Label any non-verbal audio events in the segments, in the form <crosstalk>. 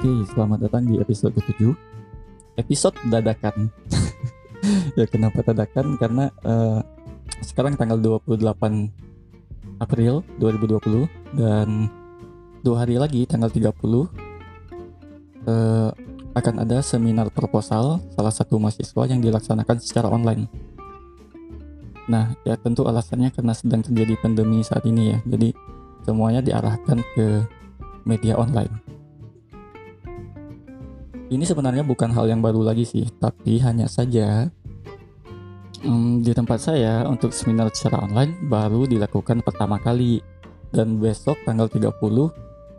Oke, selamat datang di episode ke-7 Episode dadakan. <laughs> Ya kenapa dadakan? Karena uh, sekarang tanggal 28 April 2020 Dan dua hari lagi tanggal 30 uh, Akan ada seminar proposal salah satu mahasiswa yang dilaksanakan secara online. Nah ya tentu alasannya karena sedang terjadi pandemi saat ini ya. Jadi semuanya diarahkan ke media online ini sebenarnya bukan hal yang baru lagi sih, tapi hanya saja um, di tempat saya untuk seminar secara online baru dilakukan pertama kali dan besok tanggal 30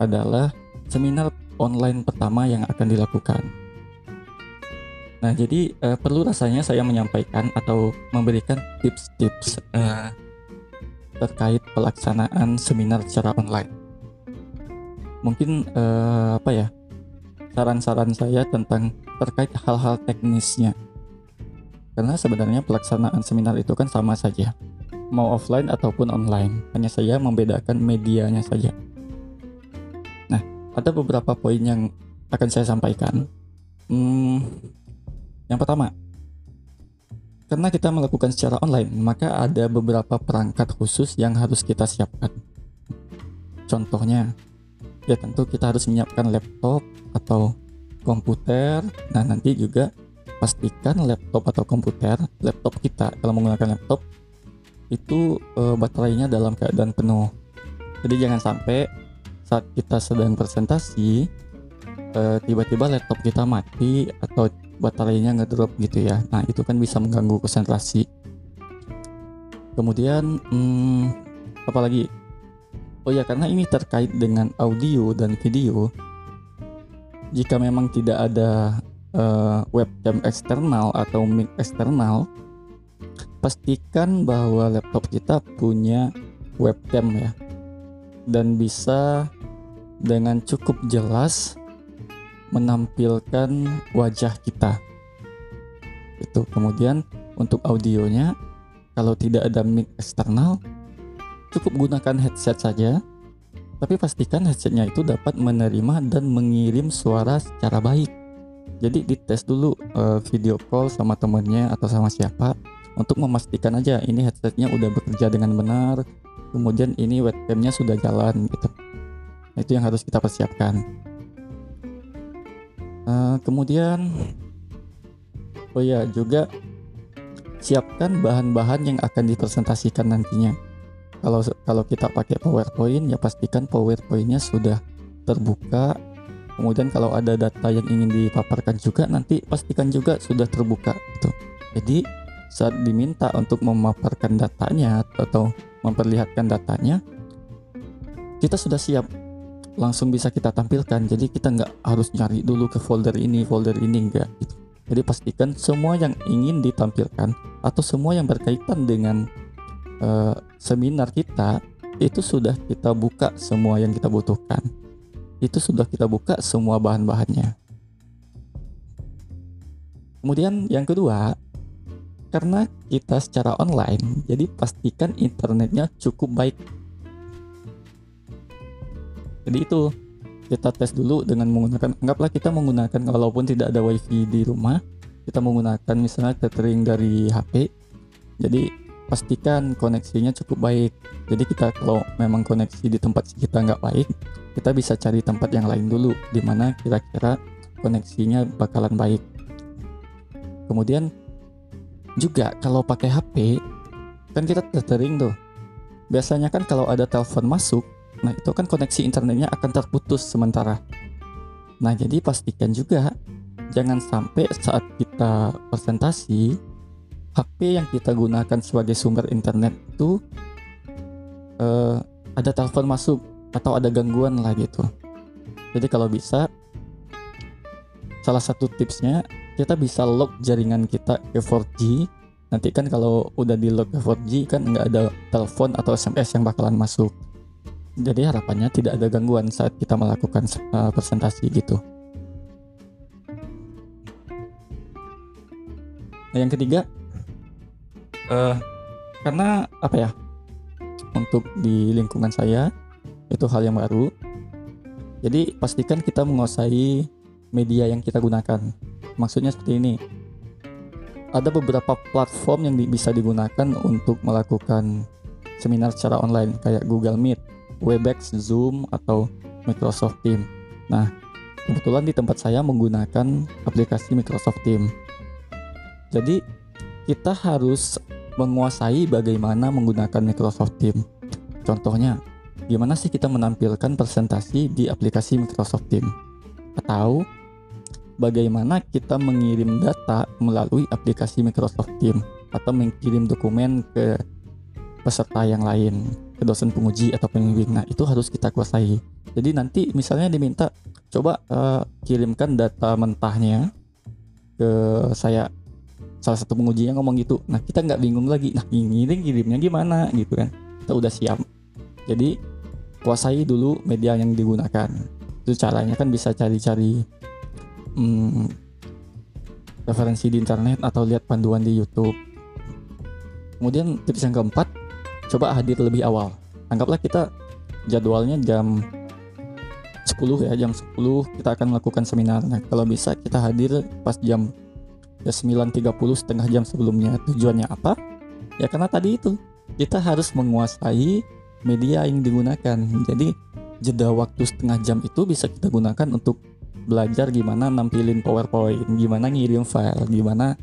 adalah seminar online pertama yang akan dilakukan. Nah, jadi uh, perlu rasanya saya menyampaikan atau memberikan tips-tips uh, terkait pelaksanaan seminar secara online. Mungkin uh, apa ya? Saran-saran saya tentang terkait hal-hal teknisnya. Karena sebenarnya pelaksanaan seminar itu kan sama saja, mau offline ataupun online, hanya saya membedakan medianya saja. Nah, ada beberapa poin yang akan saya sampaikan. Hmm, yang pertama, karena kita melakukan secara online, maka ada beberapa perangkat khusus yang harus kita siapkan. Contohnya, ya tentu kita harus menyiapkan laptop atau komputer. Nah nanti juga pastikan laptop atau komputer laptop kita kalau menggunakan laptop itu e, baterainya dalam keadaan penuh. Jadi jangan sampai saat kita sedang presentasi tiba tiba-tiba laptop kita mati atau baterainya ngedrop gitu ya. Nah itu kan bisa mengganggu konsentrasi. Kemudian hmm, apalagi Oh ya, karena ini terkait dengan audio dan video. Jika memang tidak ada uh, webcam eksternal atau mic eksternal, pastikan bahwa laptop kita punya webcam ya. Dan bisa dengan cukup jelas menampilkan wajah kita. Itu kemudian untuk audionya kalau tidak ada mic eksternal Cukup gunakan headset saja, tapi pastikan headsetnya itu dapat menerima dan mengirim suara secara baik. Jadi dites dulu uh, video call sama temennya atau sama siapa untuk memastikan aja ini headsetnya udah bekerja dengan benar, kemudian ini webcamnya sudah jalan gitu. Nah, itu yang harus kita persiapkan. Uh, kemudian, oh ya juga siapkan bahan-bahan yang akan dipresentasikan nantinya kalau kalau kita pakai PowerPoint ya pastikan PowerPointnya sudah terbuka. Kemudian kalau ada data yang ingin dipaparkan juga nanti pastikan juga sudah terbuka gitu. Jadi saat diminta untuk memaparkan datanya atau memperlihatkan datanya kita sudah siap. Langsung bisa kita tampilkan. Jadi kita nggak harus nyari dulu ke folder ini folder ini enggak gitu. Jadi pastikan semua yang ingin ditampilkan atau semua yang berkaitan dengan uh, seminar kita itu sudah kita buka semua yang kita butuhkan. Itu sudah kita buka semua bahan-bahannya. Kemudian yang kedua, karena kita secara online, jadi pastikan internetnya cukup baik. Jadi itu kita tes dulu dengan menggunakan anggaplah kita menggunakan walaupun tidak ada wifi di rumah, kita menggunakan misalnya tethering dari HP. Jadi pastikan koneksinya cukup baik. Jadi kita kalau memang koneksi di tempat kita nggak baik, kita bisa cari tempat yang lain dulu, di mana kira-kira koneksinya bakalan baik. Kemudian juga kalau pakai HP, kan kita tethering tuh. Biasanya kan kalau ada telepon masuk, nah itu kan koneksi internetnya akan terputus sementara. Nah jadi pastikan juga jangan sampai saat kita presentasi HP yang kita gunakan sebagai sumber internet itu uh, ada telepon masuk atau ada gangguan lah gitu. Jadi kalau bisa salah satu tipsnya kita bisa lock jaringan kita ke 4G. Nanti kan kalau udah di lock ke 4G kan nggak ada telepon atau SMS yang bakalan masuk. Jadi harapannya tidak ada gangguan saat kita melakukan uh, presentasi gitu. Nah, yang ketiga uh, karena apa ya untuk di lingkungan saya itu hal yang baru Jadi pastikan kita menguasai media yang kita gunakan. Maksudnya seperti ini. Ada beberapa platform yang bisa digunakan untuk melakukan seminar secara online kayak Google Meet, Webex, Zoom atau Microsoft Teams. Nah, kebetulan di tempat saya menggunakan aplikasi Microsoft Teams. Jadi, kita harus menguasai bagaimana menggunakan Microsoft Teams. Contohnya, gimana sih kita menampilkan presentasi di aplikasi Microsoft Teams? Atau bagaimana kita mengirim data melalui aplikasi Microsoft Teams atau mengirim dokumen ke peserta yang lain ke dosen penguji atau pembimbing? Nah itu harus kita kuasai. Jadi nanti misalnya diminta coba uh, kirimkan data mentahnya ke saya salah satu pengujinya ngomong gitu. Nah kita nggak bingung lagi. Nah ini kirimnya gimana gitu kan. Kita udah siap. Jadi kuasai dulu media yang digunakan. Itu caranya kan bisa cari-cari hmm, referensi di internet atau lihat panduan di YouTube. Kemudian tips yang keempat coba hadir lebih awal. Anggaplah kita jadwalnya jam 10 ya jam 10 kita akan melakukan seminar. Nah kalau bisa kita hadir pas jam ya 9.30 setengah jam sebelumnya tujuannya apa ya karena tadi itu kita harus menguasai media yang digunakan. Jadi jeda waktu setengah jam itu bisa kita gunakan untuk belajar gimana nampilin PowerPoint, gimana ngirim file, gimana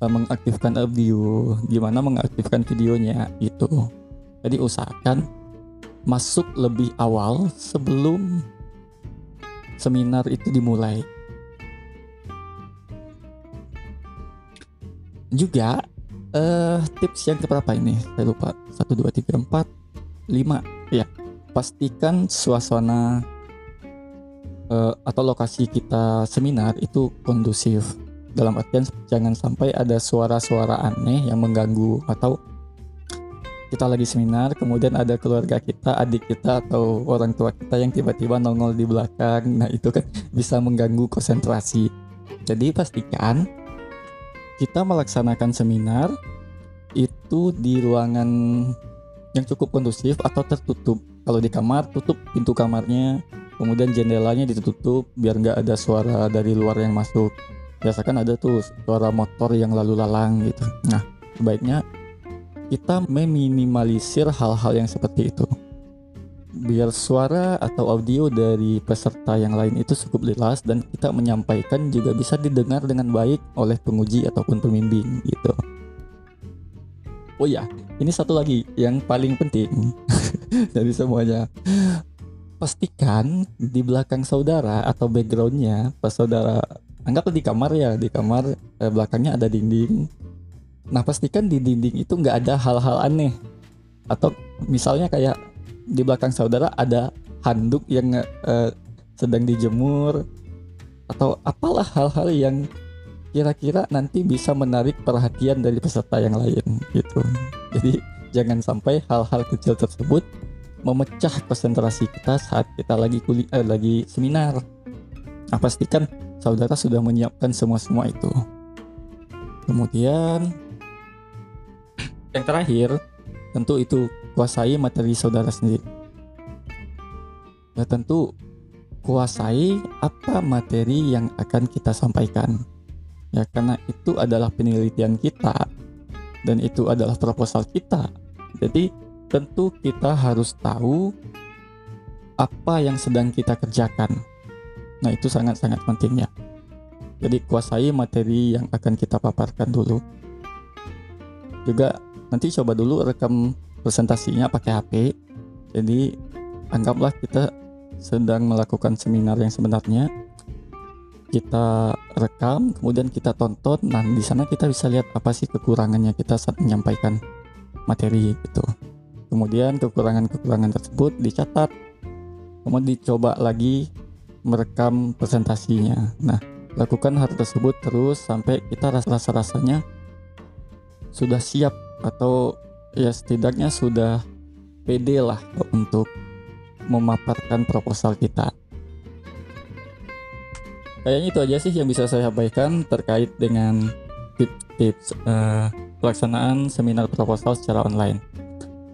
uh, mengaktifkan audio, gimana mengaktifkan videonya itu. Jadi usahakan masuk lebih awal sebelum seminar itu dimulai. Juga uh, tips yang keberapa ini? Saya lupa. 1 2 3 4 5 ya pastikan suasana uh, atau lokasi kita seminar itu kondusif dalam artian jangan sampai ada suara-suara aneh yang mengganggu atau kita lagi seminar kemudian ada keluarga kita adik kita atau orang tua kita yang tiba-tiba nongol di belakang nah itu kan bisa mengganggu konsentrasi jadi pastikan kita melaksanakan seminar itu di ruangan yang cukup kondusif atau tertutup. Kalau di kamar, tutup pintu kamarnya, kemudian jendelanya ditutup biar nggak ada suara dari luar yang masuk. Biasakan ada tuh suara motor yang lalu lalang gitu. Nah, sebaiknya kita meminimalisir hal-hal yang seperti itu. Biar suara atau audio dari peserta yang lain itu cukup jelas dan kita menyampaikan juga bisa didengar dengan baik oleh penguji ataupun pembimbing gitu. Oh ya, ini satu lagi yang paling penting <laughs> dari semuanya. Pastikan di belakang saudara atau backgroundnya pas saudara anggaplah di kamar ya di kamar eh, belakangnya ada dinding. Nah pastikan di dinding itu nggak ada hal-hal aneh atau misalnya kayak di belakang saudara ada handuk yang eh, sedang dijemur atau apalah hal-hal yang kira-kira nanti bisa menarik perhatian dari peserta yang lain gitu. Jadi jangan sampai hal-hal kecil tersebut memecah konsentrasi kita saat kita lagi kuliah eh, lagi seminar. Nah, pastikan saudara sudah menyiapkan semua-semua itu. Kemudian yang terakhir tentu itu kuasai materi saudara sendiri. Ya tentu kuasai apa materi yang akan kita sampaikan. Ya karena itu adalah penelitian kita dan itu adalah proposal kita. Jadi tentu kita harus tahu apa yang sedang kita kerjakan. Nah itu sangat-sangat penting ya. Jadi kuasai materi yang akan kita paparkan dulu. Juga nanti coba dulu rekam presentasinya pakai HP jadi anggaplah kita sedang melakukan seminar yang sebenarnya. Kita rekam kemudian kita tonton. Nah di sana kita bisa lihat apa sih kekurangannya kita saat menyampaikan materi gitu. Kemudian kekurangan-kekurangan tersebut dicatat kemudian dicoba lagi merekam presentasinya. Nah lakukan hal tersebut terus sampai kita rasa-rasanya sudah siap atau ya setidaknya sudah pede lah untuk memaparkan proposal kita kayaknya itu aja sih yang bisa saya sampaikan terkait dengan tips-tips uh, pelaksanaan seminar proposal secara online.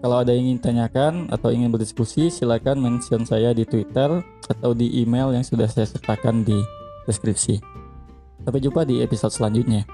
Kalau ada yang ingin tanyakan atau ingin berdiskusi, silakan mention saya di Twitter atau di email yang sudah saya sertakan di deskripsi. Sampai jumpa di episode selanjutnya.